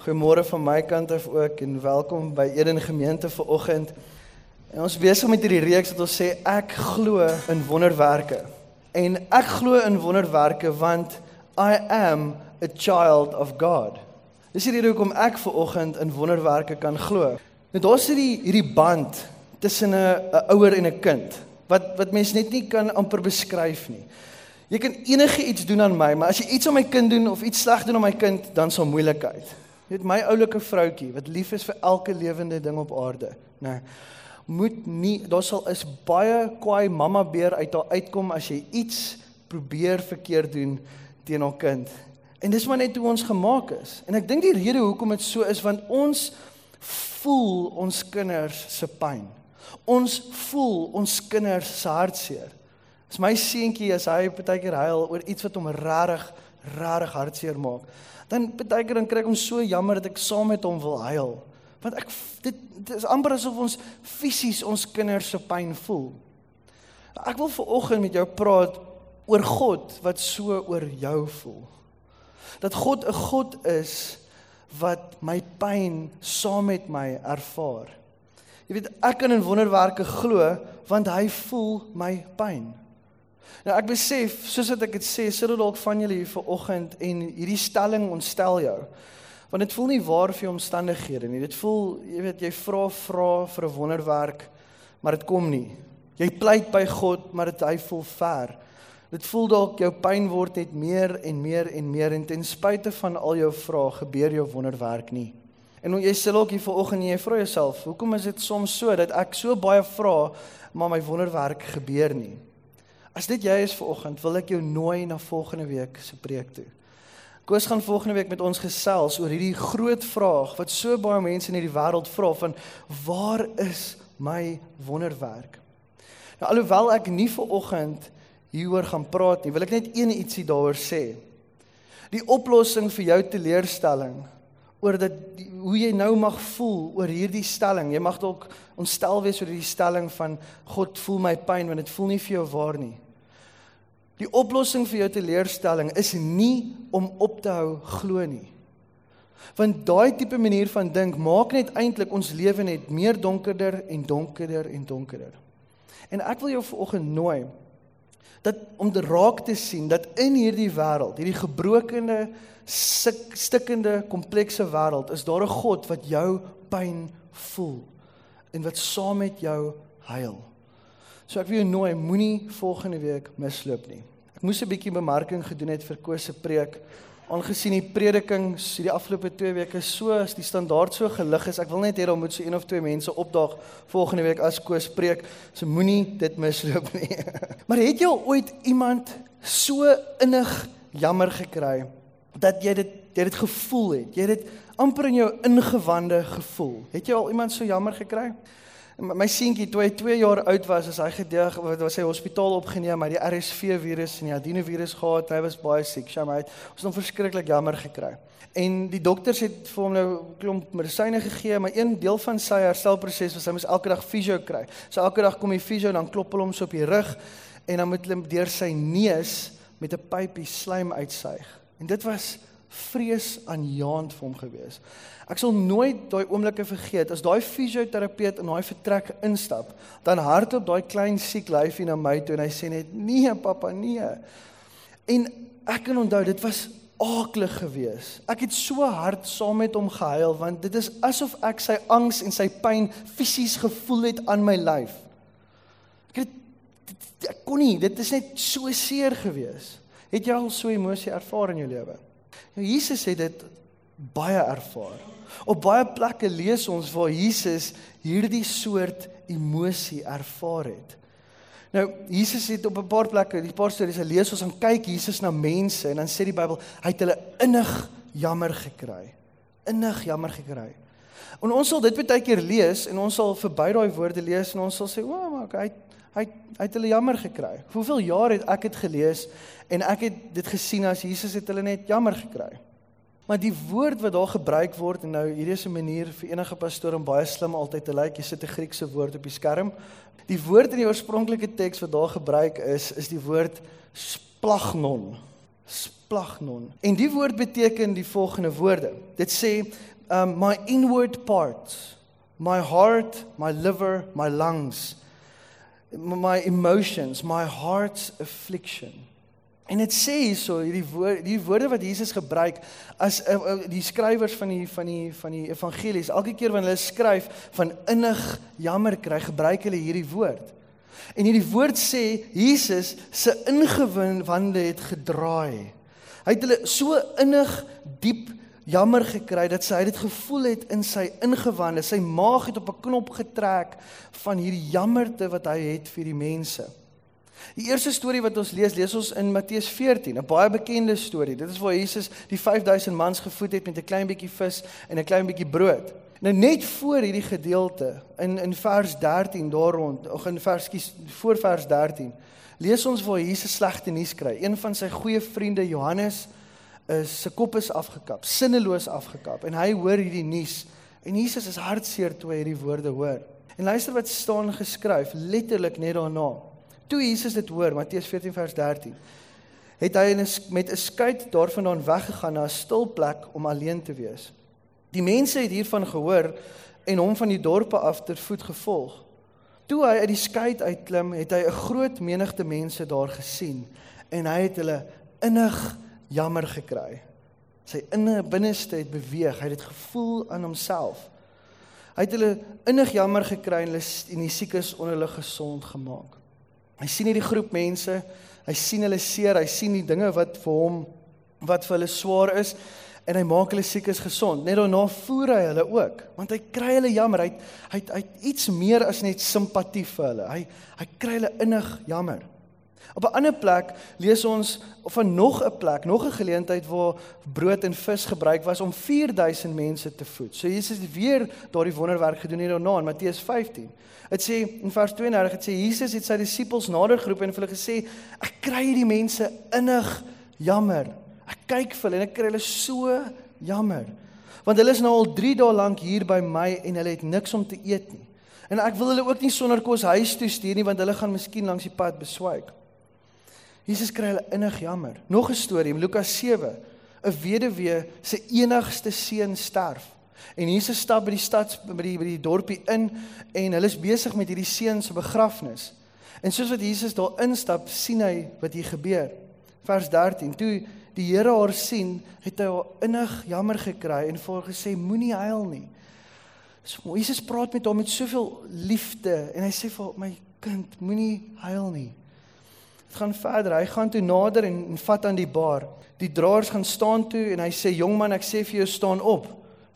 Goeiemôre van my kant af ook en welkom by Eden Gemeente vir oggend. En ons besig met hierdie reeks wat ons sê ek glo in wonderwerke. En ek glo in wonderwerke want I am a child of God. Dis hierdie rede hoekom ek ver oggend in wonderwerke kan glo. Nou daar's hierdie hierdie band tussen 'n 'n ouer en 'n kind wat wat mens net nie kan amper beskryf nie. Jy kan enige iets doen aan my, maar as jy iets aan my kind doen of iets sleg doen aan my kind, dan sal moeilikheid. Weet my oulike vroutjie wat lief is vir elke lewende ding op aarde, nê. Nee, moet nie daar sal is baie kwaai mamma beer uit haar uitkom as jy iets probeer verkeerd doen teen haar kind. En dis maar net hoe ons gemaak is. En ek dink die rede hoekom dit so is want ons voel ons kinders se pyn. Ons voel ons kinders se hartseer. As my seentjie as hy partykeer huil oor iets wat hom regtig regtig hartseer maak, dan partykeer dan kry ek hom so jammer dat ek saam met hom wil huil. Want ek dit, dit is amper asof ons fisies ons kinders se pyn voel. Ek wil ver oggend met jou praat oor God wat so oor jou voel. Dat God 'n God is wat my pyn saam met my ervaar. Jy weet, ek kan in wonderwerke glo want hy voel my pyn. Nou ek besef, soos wat ek dit sê, sit dit dalk van julle hier vanoggend en hierdie stelling ontstel jou. Want dit voel nie waar vir jou omstandighede nie. Dit voel, jy weet, jy vra vra vir 'n wonderwerk, maar dit kom nie. Jy pleit by God, maar dit hy voel ver. Dit voel dalk jou pyn word net meer en meer en meer en ten spyte van al jou vrae gebeur jou wonderwerk nie. En jy sê ook hier vanoggend jy vra jouself, hoekom is dit soms so dat ek so baie vra maar my wonderwerk gebeur nie? As dit jy is vanoggend, wil ek jou nooi na volgende week se preek toe. Koos gaan volgende week met ons gesels oor hierdie groot vraag wat so baie mense in hierdie wêreld vra van waar is my wonderwerk? Nou alhoewel ek nie vanoggend hieroor gaan praat nie, wil ek net een ietsie daaroor sê. Die oplossing vir jou teleurstelling oor dat hoe jy nou mag voel oor hierdie stelling. Jy mag dalk ontstel wees oor hierdie stelling van God voel my pyn want dit voel nie vir jou waar nie. Die oplossing vir jou teleurstelling is nie om op te hou glo nie. Want daai tipe manier van dink maak net eintlik ons lewe net meer donkerder en donkerder en donkerder. En ek wil jou vanoggend nooi dat om te raak te sien dat in hierdie wêreld, hierdie gebrokene stikkende komplekse wêreld is daar 'n God wat jou pyn voel en wat saam met jou huil. So ek wil jou nooi, moenie volgende week misloop nie. Ek moes 'n bietjie bemarking gedoen het vir Koos se preek. Aangesien die predikings hierdie afgelope 2 weke so as die standaard so gelig is, ek wil net hê daar moet so een of twee mense opdaag volgende week as Koos preek. So moenie dit misloop nie. maar het jy al ooit iemand so innig jammer gekry? Dat jy dit jy dit gevoel het. Jy het dit amper in jou ingewande gevoel. Het jy al iemand so jammer gekry? My seentjie toe hy 2 jaar oud was, as hy gedeel was hy hospitaal opgeneem met die RSV virus en die adenovirus gehad. Hy was baie siek. Sy het ons dan verskriklik jammer gekry. En die dokters het vir hom nou klomp medisyne gegee, maar een deel van sy herstelproses was hy moes elke dag fisio kry. So elke dag kom die fisio dan klop hulle hom so op die rug en dan moet hulle deur sy neus met 'n pypie slijm uitsuig. En dit was vreesaanjaend vir hom gewees. Ek sal nooit daai oomblikke vergeet as daai fisioterapeut in daai vertrek instap, dan hardloop daai klein siek lyfie na my toe en hy sê net: "Nee, pappa, nee." En ek kan onthou dit was aaklig geweest. Ek het so hard saam met hom gehuil want dit is asof ek sy angs en sy pyn fisies gevoel het aan my lyf. Ek het ek kon nie, dit is net so seer geweest. Het jy al so emosie ervaar in jou lewe? Nou Jesus het dit baie ervaar. Op baie plekke lees ons waar Jesus hierdie soort emosie ervaar het. Nou Jesus het op 'n paar plekke, die paar stories, hy lees ons aan kyk Jesus na mense en dan sê die Bybel hy het hulle innig jammer gekry. Innig jammer gekry. En ons sal dit baie keer lees en ons sal verby daai woorde lees en ons sal sê, "O, maar hy hy hy het hulle jammer gekry." Hoeveel jaar het ek dit gelees En ek het dit gesien as Jesus het hulle net jammer gekry. Maar die woord wat daar gebruik word en nou hierdie is 'n manier vir enige pastoor om baie slim altyd te lyk. Jy sit 'n Griekse woord op die skerm. Die woord in die oorspronklike teks wat daar gebruik is, is die woord splagnon. splagnon. En die woord beteken die volgende woorde. Dit sê um my inward parts, my heart, my liver, my lungs, my emotions, my heart's affliction. En dit sê hierso hierdie woord die woorde wat Jesus gebruik as uh, uh, die skrywers van die van die van die evangelies elke keer wanneer hulle skryf van innig jammer kry gebruik hulle hierdie woord. En hierdie woord sê Jesus se ingewande het gedraai. Hy het hulle so innig diep jammer gekry dat sy dit gevoel het in sy ingewande. Sy maag het op 'n knop getrek van hierdie jammerte wat hy het vir die mense. Die eerste storie wat ons lees, lees ons in Matteus 14, 'n baie bekende storie. Dit is waar Jesus die 5000 mans gevoed het met 'n klein bietjie vis en 'n klein bietjie brood. Nou net voor hierdie gedeelte in in vers 13 daar rond, of in vers kies voor vers 13, lees ons waar Jesus slegte nuus kry. Een van sy goeie vriende Johannes is se kop is afgekap, sinneloos afgekap en hy hoor hierdie nuus en Jesus is hartseer toe hy hierdie woorde hoor. En luister wat staan geskryf letterlik net daarna. Toe Jesus dit hoor, Matteus 14 vers 13, het hy met 'n skuit daarvandaan weggegaan na 'n stil plek om alleen te wees. Die mense het hiervan gehoor en hom van die dorpe af ter voet gevolg. Toe hy uit die skuit uitklim, het hy 'n groot menigte mense daar gesien en hy het hulle innig jammer gekry. Sy inne binneste het beweeg, hy het dit gevoel aan homself. Hy het hulle innig jammer gekry en hulle en die siekes onder hulle gesond gemaak. Hy sien hierdie groep mense, hy sien hulle seer, hy sien die dinge wat vir hom wat vir hulle swaar is en hy maak hulle siekes gesond. Net daarna voer hy hulle ook, want hy kry hulle jammer. Hy hy hy iets meer as net simpatie vir hulle. Hy hy kry hulle innig jammer. Op 'n ander plek lees ons van nog 'n plek, nog 'n geleentheid waar brood en vis gebruik was om 4000 mense te voed. So Jesus het weer daardie wonderwerk gedoen hier daarna in Matteus 15. Dit sê in vers 32 het sê Jesus het sy disippels nader geroep en vir hulle gesê ek kry hierdie mense innig jammer. Ek kyk vir hulle en ek kry hulle so jammer. Want hulle is nou al 3 dae lank hier by my en hulle het niks om te eet nie. En ek wil hulle ook nie sonder kos huis toe stuur nie want hulle gaan miskien langs die pad beswyk. Jesus kry hulle innig jammer. Nog 'n storie in Lukas 7. 'n Weduwee se enigste seun sterf. En Jesus stap by die stad by die by die dorpie in en hulle is besig met hierdie seun se begrafnis. En soos wat Jesus daar instap, sien hy wat hier gebeur. Vers 13. Toe die Here haar sien, het hy haar innig jammer gekry en vir haar gesê moenie huil nie. So Jesus praat met hom met soveel liefde en hy sê vir my kind, moenie huil nie. Dit gaan verder. Hy gaan toe nader en, en vat aan die baar. Die draers gaan staan toe en hy sê: "Jong man, ek sê vir jou staan op."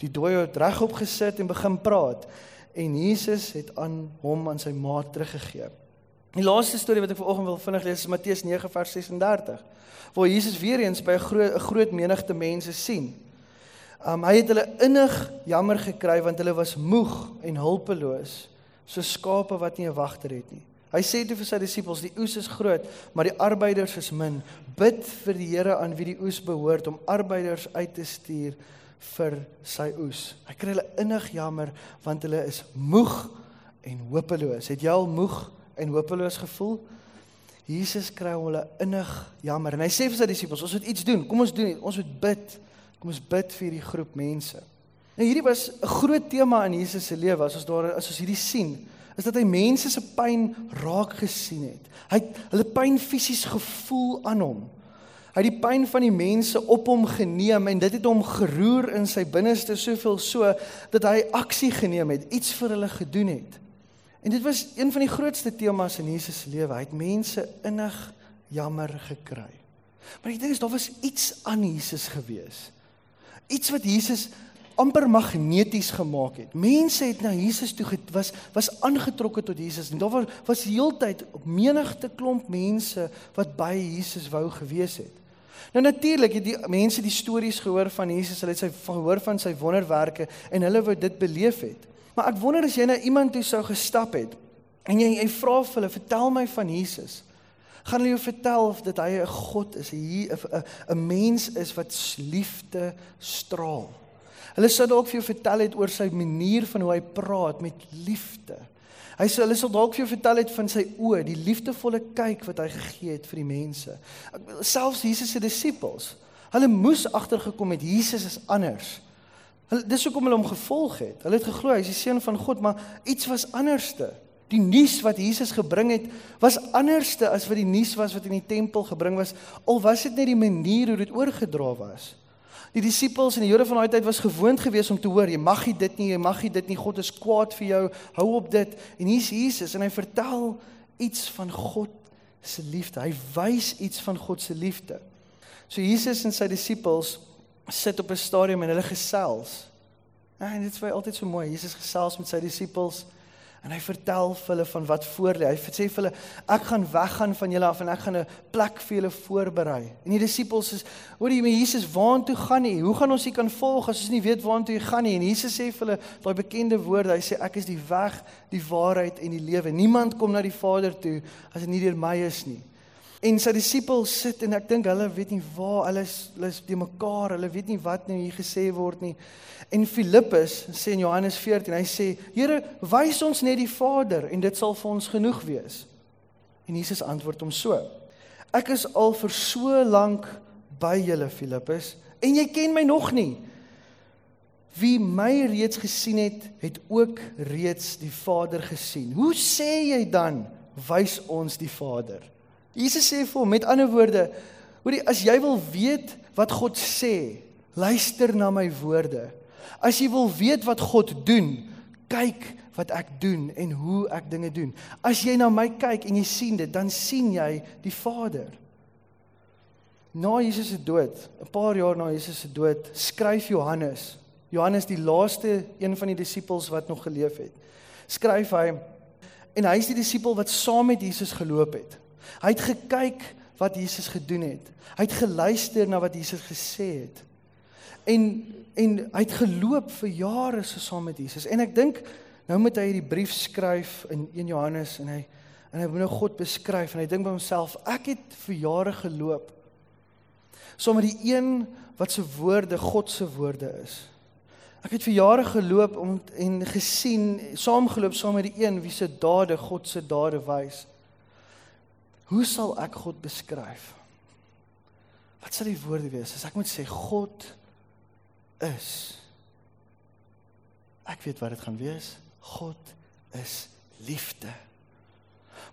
Die dooie het regop gesit en begin praat en Jesus het aan hom aan sy maat teruggegee. Die laaste storie wat ek vanoggend wil vinnig lees is Matteus 9 vers 36 waar Jesus weer eens by 'n groot 'n groot menigte mense sien. Um hy het hulle innig jammer gekry want hulle was moeg en hulpeloos so skape wat nie 'n wagter het nie. Hy sê toe vir sy disippels: "Die oes is groot, maar die arbeiders is min. Bid vir die Here aan wie die oes behoort om arbeiders uit te stuur vir sy oes." Hy kry hulle innig jammer want hulle is moeg en hopeloos. Het jy al moeg en hopeloos gevoel? Jesus kry hulle innig jammer en hy sê vir sy disippels: "Ons moet iets doen. Kom ons doen dit. Ons moet bid. Kom ons bid vir hierdie groep mense." Nou hierdie was 'n groot tema in Jesus se lewe as ons daar as ons hierdie sien is dat hy mense se pyn raak gesien het. Hy het hulle pyn fisies gevoel aan hom. Hy het die pyn van die mense op hom geneem en dit het hom geroer in sy binneste soveel so dat hy aksie geneem het, iets vir hulle gedoen het. En dit was een van die grootste temas in Jesus se lewe. Hy het mense innig jammer gekry. Maar die ding is daar was iets aan Jesus gewees. Iets wat Jesus amper magneties gemaak het. Mense het na Jesus toe was was aangetrokke tot Jesus en daar was was heeltyd menigte klomp mense wat by Jesus wou gewees het. Nou natuurlik het die mense die stories gehoor van Jesus, hulle het sy gehoor van sy wonderwerke en hulle wou dit beleef het. Maar ek wonder as jy na iemand toe sou gestap het en jy jy vra vir hulle, "Vertel my van Jesus." Gaan hulle jou vertel of dit hy 'n God is, 'n 'n mens is wat liefde straal. Hulle sou dalk vir jou vertel het oor sy manier van hoe hy praat met liefde. Hy sê hulle sal dalk vir jou vertel het van sy oë, die liefdevolle kyk wat hy gegee het vir die mense. Selfs Jesus se disippels, hulle moes agtergekom het Jesus is anders. Hulle dis hoekom hulle hom gevolg het. Hulle het geglo hy is die seun van God, maar iets was anderste. Die nuus wat Jesus gebring het, was anderste as wat die nuus was wat in die tempel gebring was, al was dit net die manier hoe dit oorgedra was. Die disippels en die Jode van daai tyd was gewoond geweest om te hoor jy mag nie dit nie, jy mag nie dit nie, God is kwaad vir jou, hou op dit. En hier's Jesus en hy vertel iets van God se liefde. Hy wys iets van God se liefde. So Jesus en sy disippels sit op 'n stadium en hulle gesels. En dit is vir altyd so mooi. Jesus gesels met sy disippels. En hy vertel vir hulle van wat voor lê. Hy sê vir hulle ek gaan weggaan van julle af en ek gaan 'n plek vir julle voorberei. En die disippels sê, "Hoor jy, Jesus, waartoe gaan jy? Hoe gaan ons U kan volg as ons nie weet waartoe jy gaan nie?" En Jesus sê vir hulle daai bekende woorde. Hy sê, "Ek is die weg, die waarheid en die lewe. Niemand kom na die Vader toe as dit nie deur my is nie." En sy disippels sit en ek dink hulle weet nie waar hulle is, hulle is te mekaar, hulle weet nie wat nou hier gesê word nie. En Filippus sê in Johannes 14, hy sê: "Here, wys ons net die Vader en dit sal vir ons genoeg wees." En Jesus antwoord hom so: "Ek is al vir so lank by julle, Filippus, en jy ken my nog nie. Wie my reeds gesien het, het ook reeds die Vader gesien. Hoe sê jy dan, wys ons die Vader?" Jesus sê vir hom met ander woorde, hoorie as jy wil weet wat God sê, luister na my woorde. As jy wil weet wat God doen, kyk wat ek doen en hoe ek dinge doen. As jy na my kyk en jy sien dit, dan sien jy die Vader. Na Jesus se dood, 'n paar jaar na Jesus se dood, skryf Johannes, Johannes die laaste een van die disippels wat nog geleef het. Skryf hy en hy is die disipel wat saam met Jesus geloop het. Hy het gekyk wat Jesus gedoen het. Hy het geluister na wat Jesus gesê het. En en hy het geloop vir jare so saam met Jesus. En ek dink nou moet hy hierdie brief skryf in 1 Johannes en hy en hy moet nou God beskryf en hy dink by homself ek het vir jare geloop saam met die een wat se woorde God se woorde is. Ek het vir jare geloop om en gesien saamgeloop saam met die een wie se dade God se dade wys. Hoe sal ek God beskryf? Wat sal die woorde wees as ek moet sê God is? Ek weet wat dit gaan wees. God is liefde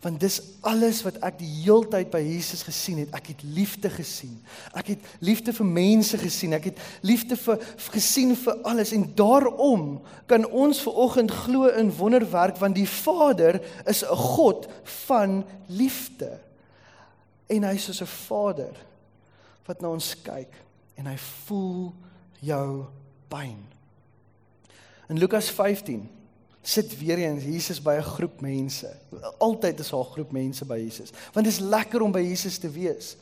want dis alles wat ek die heeltyd by Jesus gesien het. Ek het liefde gesien. Ek het liefde vir mense gesien. Ek het liefde vir gesien vir alles en daarom kan ons ver oggend glo in wonderwerk want die Vader is 'n God van liefde. En hy is soos 'n Vader wat na ons kyk en hy voel jou pyn. In Lukas 15 sit weer eens Jesus by 'n groep mense. Altyd is daar 'n groep mense by Jesus, want dit is lekker om by Jesus te wees.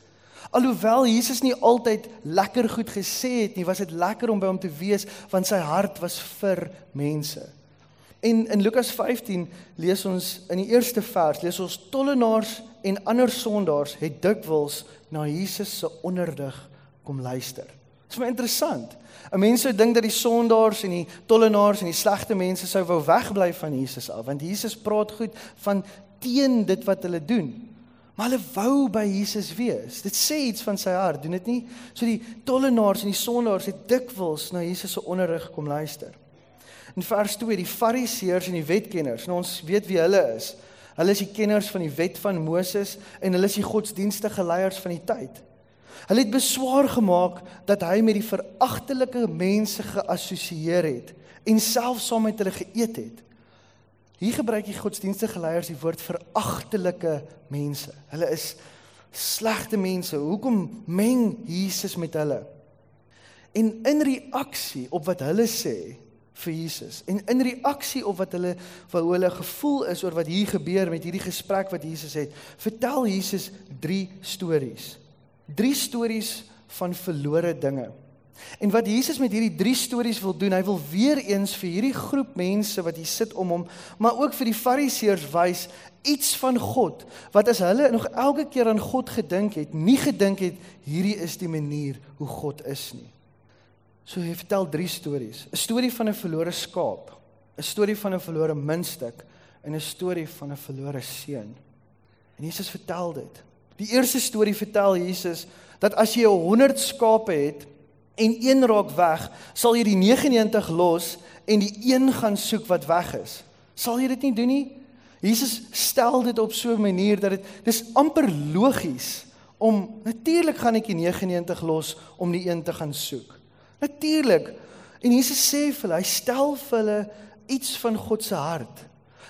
Alhoewel Jesus nie altyd lekker goed gesê het nie, was dit lekker om by hom te wees want sy hart was vir mense. En in Lukas 15 lees ons in die eerste vers lees ons tollenaars en ander sondaars het dikwels na Jesus se onderrig kom luister. Dit is my interessant. 'n Mens sou dink dat die sondaars en die tollenaars en die slegte mense sou wou wegbly van Jesus af, want Jesus praat goed van teen dit wat hulle doen. Maar hulle wou by Jesus wees. Dit sê iets van sy hart, doen dit nie? So die tollenaars en die sondaars het dikwels na Jesus se onderrig kom luister. In vers 2 die fariseërs en die wetkenners, nou ons weet wie hulle is. Hulle is die kenners van die wet van Moses en hulle is die godsdienstige leiers van die tyd. Hulle het beswaar gemaak dat hy met die veragtelike mense geassosieer het en selfs saam met hulle geëet het. Hier gebruik die godsdienstige leiers die woord veragtelike mense. Hulle is slegte mense. Hoekom meng Jesus met hulle? En in reaksie op wat hulle sê vir Jesus en in reaksie op wat hulle wat hulle gevoel is oor wat hier gebeur met hierdie gesprek wat Jesus het, vertel Jesus 3 stories drie stories van verlore dinge. En wat Jesus met hierdie drie stories wil doen, hy wil weer eens vir hierdie groep mense wat hier sit om hom, maar ook vir die Fariseërs wys iets van God wat as hulle nog elke keer aan God gedink het, nie gedink het hierdie is die manier hoe God is nie. So hy vertel drie stories. 'n Storie van 'n verlore skaap, 'n storie van 'n verlore muntstuk in 'n storie van 'n verlore seun. En Jesus vertel dit. Die eerste storie vertel Jesus dat as jy 100 skape het en een raak weg, sal jy die 99 los en die een gaan soek wat weg is. Sal jy dit nie doen nie? Jesus stel dit op so 'n manier dat dit dis amper logies om natuurlik gaan ek die 99 los om die een te gaan soek. Natuurlik. En Jesus sê vir hulle, hy stel vir hulle iets van God se hart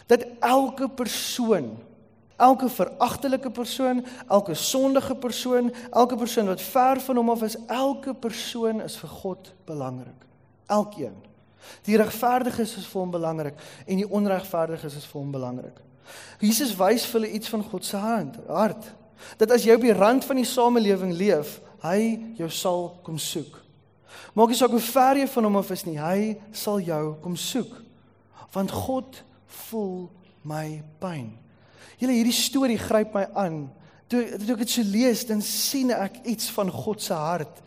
dat elke persoon, elke veragtelike persoon, elke sondige persoon, elke persoon wat ver van hom af is, elke persoon is vir God belangrik. Elkeen. Die regverdiges is vir hom belangrik en die onregverdiges is vir hom belangrik. Jesus wys vir hulle iets van God se hart. Dat as jy op die rand van die samelewing leef, hy jou sal kom soek. Maak nie saak hoe ver jy van hom af is nie, hy sal jou kom soek. Want God voel my pyn. Julle hierdie storie gryp my aan. Toe, toe ek dit so lees, dan sien ek iets van God se hart.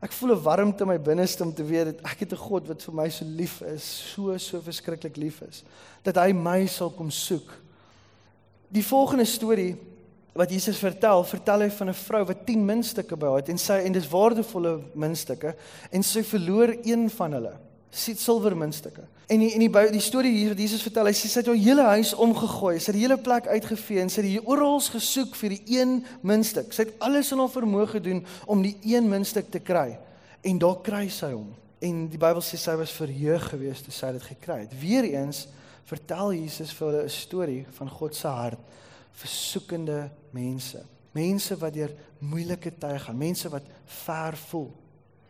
Ek voel 'n warmte in my binneste om te weet dat ek het 'n God wat vir my so lief is, so so verskriklik lief is, dat hy my sal kom soek. Die volgende storie wat Jesus vertel, vertel hy van 'n vrou wat 10 muntstukke by haar het en sy en dis waardevolle muntstukke en sy verloor een van hulle. Sy silwer muntstukke. En die en die die storie hier wat Jesus vertel, hy sê sy het haar hele huis omgegooi, sy het die hele plek uitgevee en sy het oral gesoek vir die een muntstuk. Sy het alles in haar vermoë gedoen om die een muntstuk te kry. En daar kry sy hom. En die Bybel sê sy was verheug geweest toe sy dit gekry het. Weereens vertel Jesus vir hulle 'n storie van God se hart vir soekende mense. Mense wat deur moeilike tye gaan, mense wat ver voel.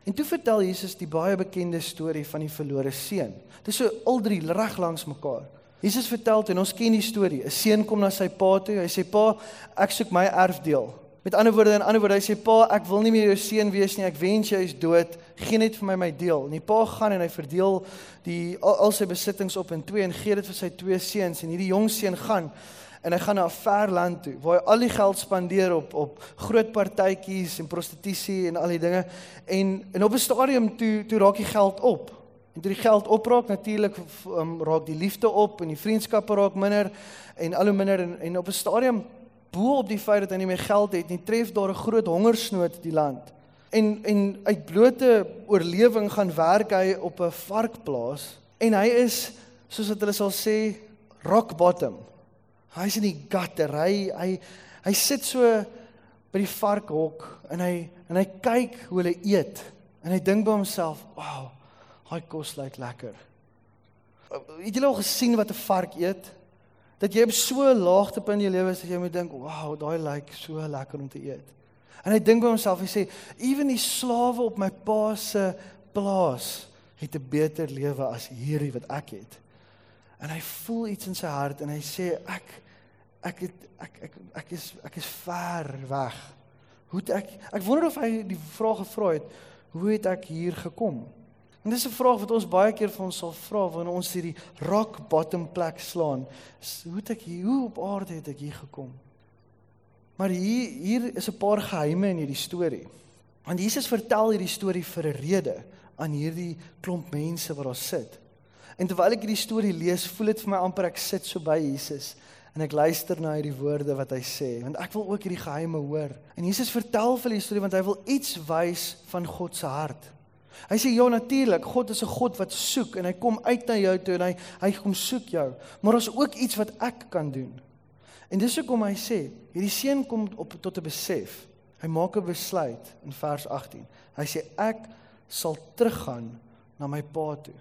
En toe vertel Jesus die baie bekende storie van die verlore seun. Dit is so al drie reg langs mekaar. Jesus vertel en ons ken die storie. 'n Seun kom na sy pa toe. Hy sê: "Pa, ek soek my erfdeel." Met ander woorde, in ander woorde, hy sê: "Pa, ek wil nie meer jou seun wees nie. Ek wens jy is dood. Gee net vir my my deel." En die pa gaan en hy verdeel die al, al sy besittings op in twee en gee dit vir sy twee seuns en hierdie jong seun gaan en hy gaan na 'n ver land toe waar hy al die geld spandeer op op groot partytjies en prostitusie en al die dinge. En en op 'n stadium toe toe raak die geld op. En toe die geld opraak natuurlik um, raak die liefde op en die vriendskappe raak minder en al hoe minder. En, en op 'n stadium bo op die feit dat hy nie meer geld het nie tref daar 'n groot hongersnood die land. En en uit blote oorlewing gaan werk hy op 'n varkplaas en hy is soos wat hulle sal sê rock bottom Hy's in die gutter. Hy hy hy sit so by die varkhok en hy en hy kyk hoe hulle eet en hy dink by homself, "Wow, hy kos lyk lekker." Het julle al gesien wat 'n vark eet? Dat jy op so 'n laagtepunt in jou lewe is dat jy moet dink, "Wow, daai lyk so lekker om te eet." En hy dink by homself, hy sê, "Ewen die slawe op my pa se plaas het 'n beter lewe as hierdie wat ek het." En hy voel iets in sy hart en hy sê ek ek het ek ek ek is ek is ver weg. Hoe het ek ek wonder of hy die vraag gevra het, hoe het ek hier gekom? En dis 'n vraag wat ons baie keer vir ons sal vra wanneer ons hierdie rock bottom plek slaan. Hoe het ek hier hoe op aarde het ek hier gekom? Maar hier hier is 'n paar geheime in hierdie storie. Want Jesus vertel hierdie storie vir 'n rede aan hierdie klomp mense wat daar sit. En terwyl ek hierdie storie lees, voel dit vir my amper ek sit so by Jesus en ek luister na hierdie woorde wat hy sê, want ek wil ook hierdie geheime hoor. En Jesus vertel vir die storie want hy wil iets wys van God se hart. Hy sê ja natuurlik, God is 'n God wat soek en hy kom uit na jou toe en hy hy kom soek jou. Maar daar's ook iets wat ek kan doen. En dis hoekom hy sê, hierdie seun kom op tot 'n besef. Hy maak 'n besluit in vers 18. Hy sê ek sal teruggaan na my pa toe.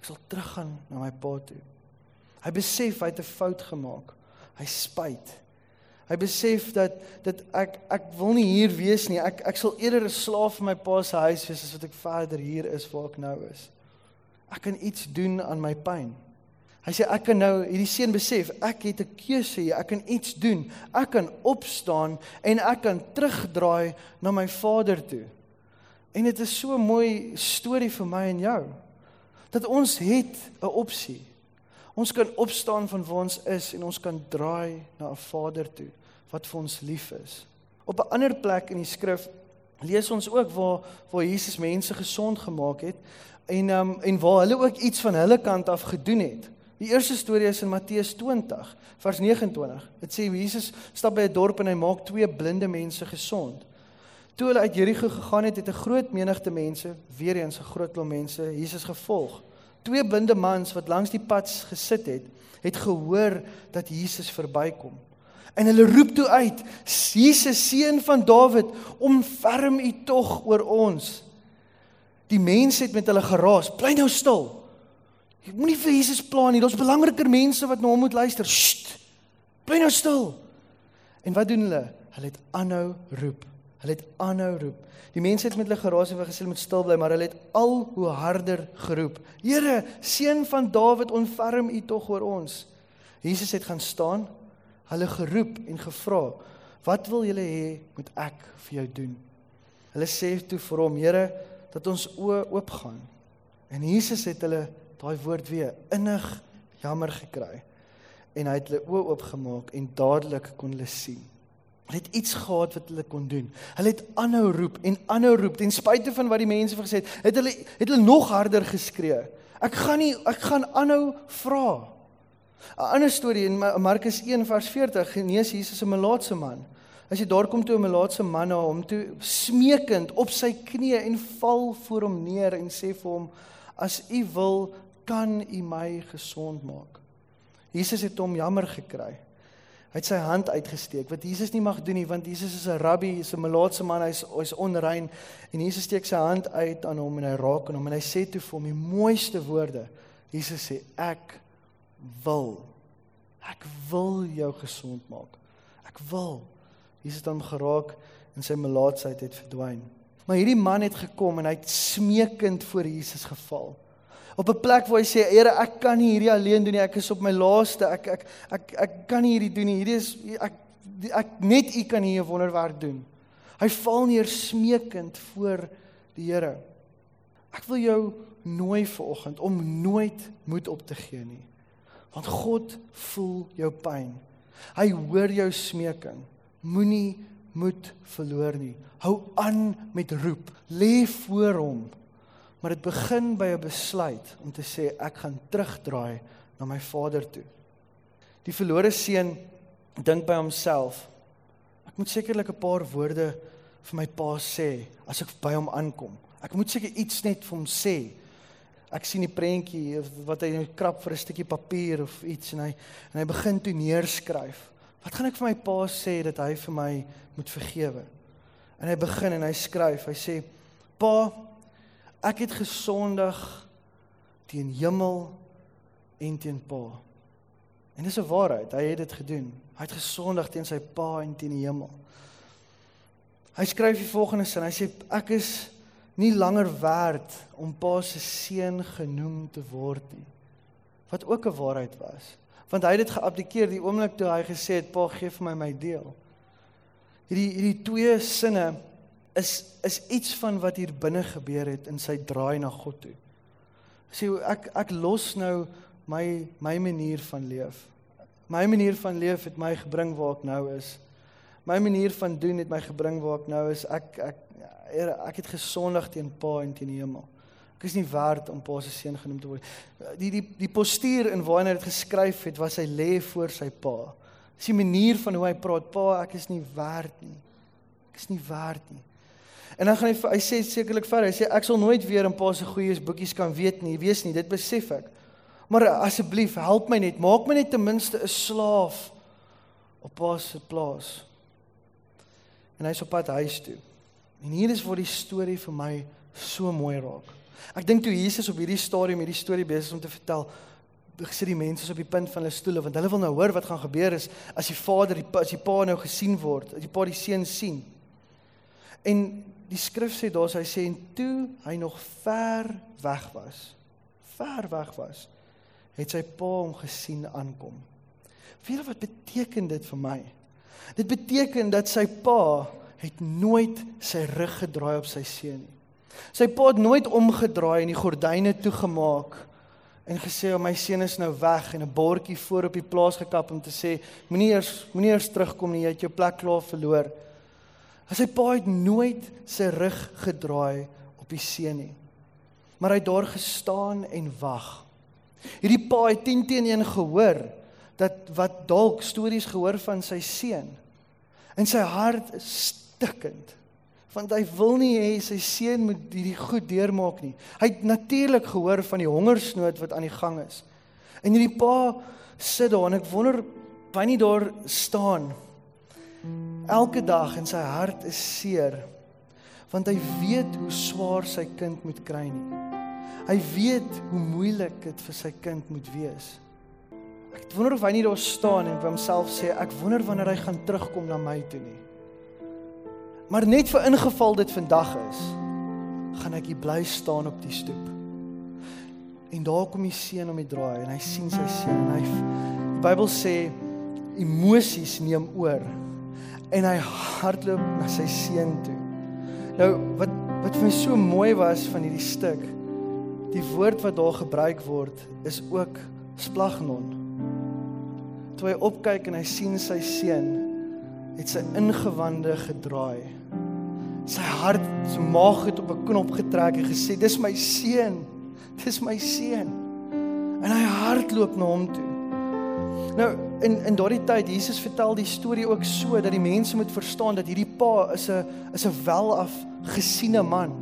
Ek sal teruggaan na my pa toe. Hy besef hy het 'n fout gemaak. Hy spyt. Hy besef dat dat ek ek wil nie hier wees nie. Ek ek sal eerder 'n slaaf in my pa se huis wees as wat ek verder hier is waar ek nou is. Ek kan iets doen aan my pyn. Hy sê ek kan nou hierdie seun besef, ek het 'n keuse hier. Ek kan iets doen. Ek kan opstaan en ek kan terugdraai na my vader toe. En dit is so 'n mooi storie vir my en jou dat ons het 'n opsie. Ons kan opstaan van waar ons is en ons kan draai na 'n Vader toe wat vir ons lief is. Op 'n ander plek in die skrif lees ons ook waar waar Jesus mense gesond gemaak het en um, en waar hulle ook iets van hulle kant af gedoen het. Die eerste storie is in Matteus 20 vers 29. Dit sê Jesus stap by 'n dorp en hy maak twee blinde mense gesond. Toe hulle uit Jerigo gegaan het, het 'n groot menigte mense, weer eens 'n groot klomp mense, Jesus gevolg. Twee blinde mans wat langs die pad gesit het, het gehoor dat Jesus verbykom. En hulle roep toe uit: "Jesus, seun van Dawid, omferm U tog oor ons." Die mense het met hulle geraas: "Bly nou stil. Jy moenie vir Jesus pla nie. Daar's belangriker mense wat na hom moet luister." Sst. Bly nou stil. En wat doen hulle? Hulle het aanhou roep. Hulle het aanhou roep. Die mense het met hulle geraas en gesê hulle moet stil bly, maar hulle het al hoe harder geroep. Here, seun van Dawid, ontferm U tog oor ons. Jesus het gaan staan, hulle geroep en gevra, "Wat wil julle hê moet ek vir jou doen?" Hulle sê toe vir hom, "Here, dat ons oë oopgaan." En Jesus het hulle daai woord weer innig jammer gekry. En hy het hulle oë oopgemaak en dadelik kon hulle sien. Hulle het iets gehad wat hulle kon doen. Hulle het aanhou roep en aanhou roep ten spyte van wat die mense vir gesê het. Het hulle het hulle nog harder geskree. Ek gaan nie ek gaan aanhou vra. 'n Ander storie in Markus 1 vers 40 genees Jesus 'n melaatse man. As jy daar kom toe 'n melaatse man na hom toe smeekend op sy knieë en val voor hom neer en sê vir hom as u wil kan u my gesond maak. Jesus het hom jammer gekry. Hy het sy hand uitgesteek wat Jesus nie mag doen nie want Jesus is 'n rabbi, is 'n melaatse man, hy's hy's onrein en Jesus steek sy hand uit aan hom en hy raak aan hom en hy sê toe vir hom die mooiste woorde. Jesus sê ek wil ek wil jou gesond maak. Ek wil. Jesus het hom geraak en sy melaatsheid het verdwyn. Maar hierdie man het gekom en hy het smeekend voor Jesus geval op 'n plek waar hy sê Here ek kan nie hierdie alleen doen nie. Ek is op my laaste. Ek ek ek ek kan nie hierdie doen nie. Hierdie is ek ek net u kan hier 'n wonderwerk doen. Hy val neer smeekend voor die Here. Ek wil jou nooi vanoggend om nooit moed op te gee nie want God voel jou pyn. Hy hoor jou smeking. Moenie moed verloor nie. Hou aan met roep. Lê voor hom Maar dit begin by 'n besluit om te sê ek gaan terugdraai na my Vader toe. Die verlore seun dink by homself. Ek moet sekerlik 'n paar woorde vir my pa sê as ek by hom aankom. Ek moet seker iets net vir hom sê. Ek sien die prentjie wat hy krap vir 'n stukkie papier of iets en hy en hy begin toe neerskryf. Wat gaan ek vir my pa sê dat hy vir my moet vergewe? En hy begin en hy skryf. Hy sê: "Pa, Ek het gesondig teen hemel en teen Pa. En dis 'n waarheid, hy het dit gedoen. Hy het gesondig teen sy Pa en teen die hemel. Hy skryf die volgende sin. Hy sê ek is nie langer werd om Pa se seun genoem te word nie. Wat ook 'n waarheid was. Want hy het dit geabdikeer die oomblik toe hy gesê het Pa gee vir my my deel. Hierdie hierdie twee sinne is is iets van wat hier binne gebeur het in sy draai na God toe. Sê ek ek los nou my my manier van leef. My manier van leef het my gebring waar ek nou is. My manier van doen het my gebring waar ek nou is. Ek ek Here, ek het gesondig teen Pa en teen die hemel. Ek is nie werd om Pa se seun genoem te word. Die die die postuur in waarin hy dit geskryf het, was hy lê voor sy Pa. Dis die manier van hoe hy praat. Pa, ek is nie werd nie. Ek is nie werd nie. En dan gaan hy hy sê sekerlik verder. Hy sê ek sal nooit weer 'n paar se goeie boekies kan weet nie, weet nie, dit besef ek. Maar asseblief, help my net, maak my net ten minste 'n slaaf op pa se plaas. En hy's op pad huis toe. En hier is waar die storie vir my so mooi raak. Ek dink toe Jesus op hierdie stadium hierdie storie besig om te vertel, gesit die mense op die punt van hulle stoele want hulle wil nou hoor wat gaan gebeur is as die vader die as die pa nou gesien word, as die pa die seun sien. En die skrif sê daar hy sê en toe hy nog ver weg was ver weg was het sy pa hom gesien aankom. Weet jy wat beteken dit vir my? Dit beteken dat sy pa het nooit sy rug gedraai op sy seun nie. Sy pa het nooit omgedraai en die gordyne toegemaak en gesê oh, my seun is nou weg en 'n bordjie voor op die plaas gekap om te sê moenie eers moenie eers terugkom nie jy het jou plek klaar verloor sy pa het nooit sy rug gedraai op die seun nie. Maar hy het daar gestaan en wag. Hierdie pa het 10 teen 1 gehoor dat wat dalk stories gehoor van sy seun. En sy hart stikkend want hy wil nie hê sy seun moet hierdie goed deurmaak nie. Hy het natuurlik gehoor van die hongersnood wat aan die gang is. En hierdie pa sit daar en ek wonder wanneer hy daar staan elke dag en sy hart is seer want hy weet hoe swaar sy kind moet kry nie. Hy weet hoe moeilik dit vir sy kind moet wees. Ek wonder of hy nie daar staan en vir homself sê ek wonder wanneer hy gaan terugkom na my toe nie. Maar net vir ingeval dit vandag is, gaan ek hier bly staan op die stoep. En daar kom die seun om die draai en hy sien sy seun en hy die Bybel sê emosies neem oor en hy hardloop na sy seun toe. Nou wat wat vir my so mooi was van hierdie stuk, die woord wat daar gebruik word is ook splagnon. Toe hy opkyk en hy sien sy seun, het sy ingewande gedraai. Sy hart, sy maag het op 'n knop getrek en gesê, "Dis my seun. Dis my seun." En hy hardloop na hom toe. Nou in in daardie tyd Jesus vertel die storie ook so dat die mense moet verstaan dat hierdie pa is 'n is 'n welaf gesiene man.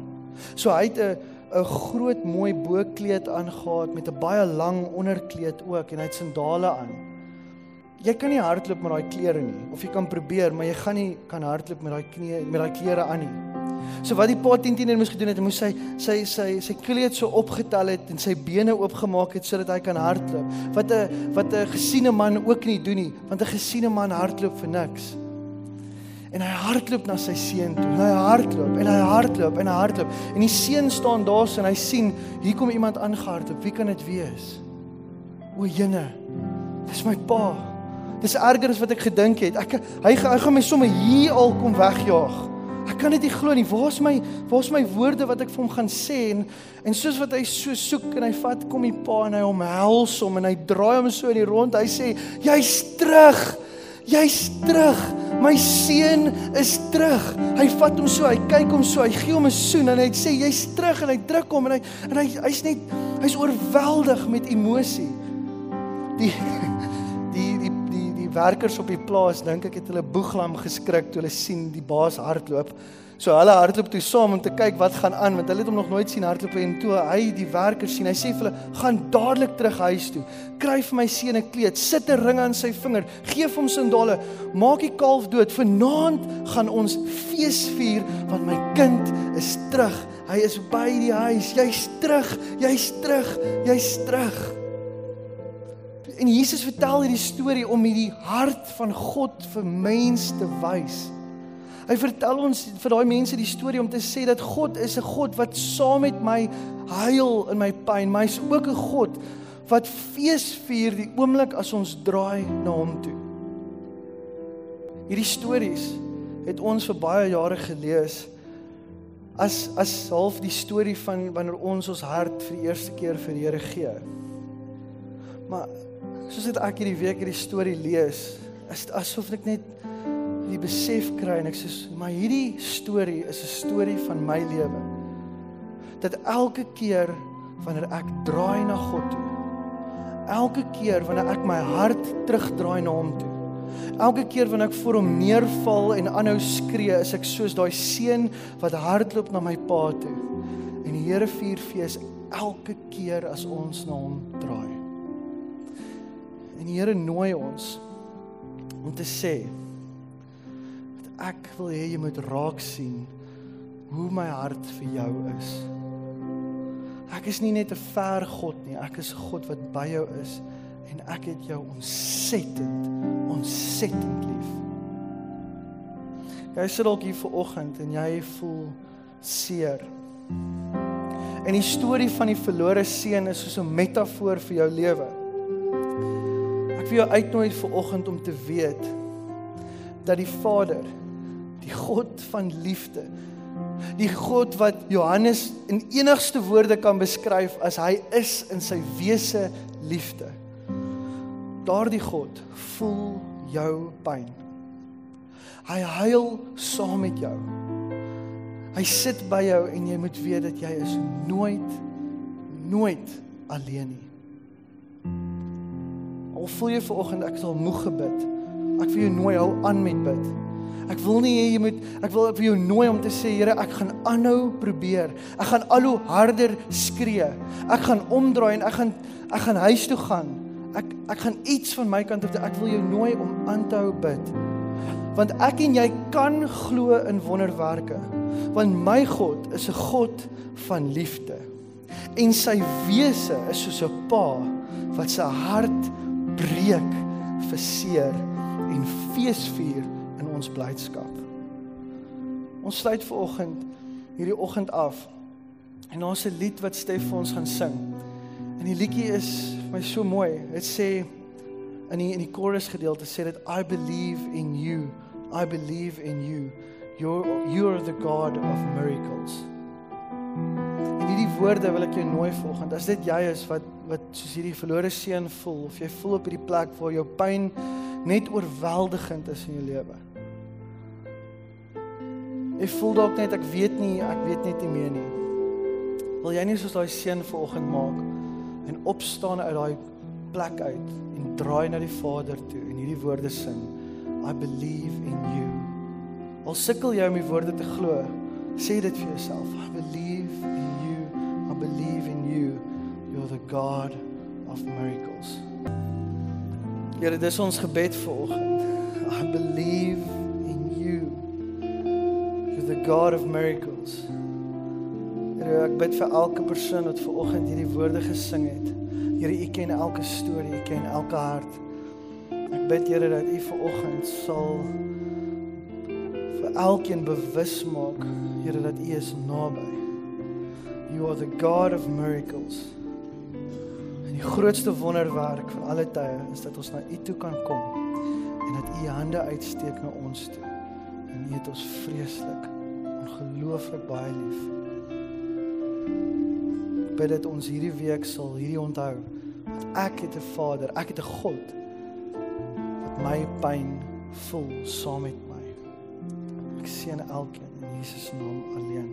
So hy het 'n 'n groot mooi bokleed aangetree met 'n baie lang onderkleed ook en hy het sandale aan. Jy kan nie hardloop met daai klere nie of jy kan probeer, maar jy gaan nie kan hardloop met daai knie met daai klere aan nie. So wat die pa teen teen moes gedoen het, hy moes sy sy sy sy kleed so opgetel het en sy bene oopgemaak het sodat hy kan hardloop. Wat 'n wat 'n gesiene man ook nie doen nie, want 'n gesiene man hardloop vir niks. En hy hardloop na sy seun toe. Hy hardloop en hy hardloop en hy hardloop. En die seun staan daar en hy sien hier kom iemand aangehardloop. Wie kan dit wees? O, Jene. Dis my pa. Dis erger as wat ek gedink het. Ek hy hy gaan my sommer hier al kom wegjaag. Ek kan dit nie glo nie. Waar's my waar's my woorde wat ek vir hom gaan sê en en soos wat hy so soek en hy vat kom die pa en hy omhels hom en hy draai hom so in die rond. Hy sê jy's terug. Jy's terug. My seun is terug. Hy vat hom so, hy kyk hom so, hy gee hom 'n soen en hy sê jy's terug en hy druk hom en hy en hy hy's net hy's oorweldig met emosie. Die werkers op die plaas dink ek het hulle boeglam geskrik toe hulle sien die baas hardloop. So hulle hardloop toe saam om te kyk wat gaan aan want hulle het hom nog nooit sien hardloop en toe hy die werkers sien, hy sê vir hulle: "Gaan dadelik terug huis toe. Kry vir my seun 'n kleed, sit 'n ring aan sy vinger, gee hom sandale, maak die kalf dood. Vanaand gaan ons fees vier want my kind is terug. Hy is by die huis. Jy's terug. Jy's terug. Jy's terug." En Jesus vertel hierdie storie om hierdie hart van God vir mense te wys. Hy vertel ons vir daai mense die storie om te sê dat God is 'n God wat saam met my huil in my pyn, maar hy's ook 'n God wat fees vier die oomblik as ons draai na hom toe. Hierdie stories het ons vir baie jare gelees as as half die storie van wanneer ons ons hart vir die eerste keer vir die Here gee. Maar soos dit ek hierdie week hierdie storie lees, is dit asof ek net die besef kry en ek sê, maar hierdie storie is 'n storie van my lewe. Dat elke keer wanneer ek draai na God toe, elke keer wanneer ek my hart terugdraai na hom toe, elke keer wanneer ek voor hom neerval en aanhou skree, is ek soos daai seun wat hardloop na my pa toe. En die Here vier fees elke keer as ons na hom draai. En die Here nooi ons om te sê dat ek wil hê jy moet raak sien hoe my hart vir jou is. Ek is nie net 'n ver God nie, ek is 'n God wat by jou is en ek het jou ontsettend ontsettend lief. Jy sit dalk hier vir oggend en jy voel seer. En die storie van die verlore seun is soos 'n metafoor vir jou lewe vir jou uitnooi vir oggend om te weet dat die Vader, die God van liefde, die God wat Johannes in enigste woorde kan beskryf as hy is in sy wese liefde. Daardie God voel jou pyn. Hy huil saam met jou. Hy sit by jou en jy moet weet dat jy is nooit nooit alleen nie. Al voel jy vanoggend ek het al moeg gebid. Ek wil jou nooi hou aan met bid. Ek wil nie hê jy moet ek wil ek wil jou nooi om te sê Here, ek gaan aanhou probeer. Ek gaan al hoe harder skree. Ek gaan omdraai en ek gaan ek gaan huis toe gaan. Ek ek gaan iets van my kant af doen. Ek wil jou nooi om aan te hou bid. Want ek en jy kan glo in wonderwerke. Want my God is 'n God van liefde. En sy wese is soos 'n pa wat sy hart breek vir seer en feesvier in ons blydskap. Ons sluit ver oggend hierdie oggend af. En daar's 'n lied wat Stef vir ons gaan sing. En die liedjie is vir my so mooi. Dit sê in die in die chorus gedeelte sê dit I believe in you. I believe in you. You're you're the God of miracles. En hierdie woorde wil ek jou nooi volgende. As dit jy is wat wat soos hierdie verlore seun voel of jy voel op hierdie plek waar jou pyn net oorweldigend is in jou lewe. Ek voel dalk net ek weet nie, ek weet net nie meer nie. Wil jy nie soos daai seun vanoggend maak en opstaan uit daai plek uit en draai na die Vader toe en hierdie woorde sing. I believe in you. Al sukkel jy om die woorde te glo, sê dit vir jouself. I believe God of miracles. Here, dis ons gebed vanoggend. I believe in you. You're the God of miracles. Here, ek bid vir elke persoon wat vanoggend hierdie woorde gesing het. Here, U ken elke storie, U ken elke hart. Ek bid Here dat U vanoggend sal vir elkeen bewus maak, Here dat U is naby. You are the God of miracles. Die grootste wonderwerk van alle tye is dat ons na U toe kan kom en dat U hande uitsteek na ons toe. En U het ons vreeslik ongelooflik baie lief. Ek bid dat ons hierdie week sal hierdie onthou dat ek het 'n Vader, ek het 'n God wat my pyn voel saam met my. Ek seën elkeen in Jesus naam alleen.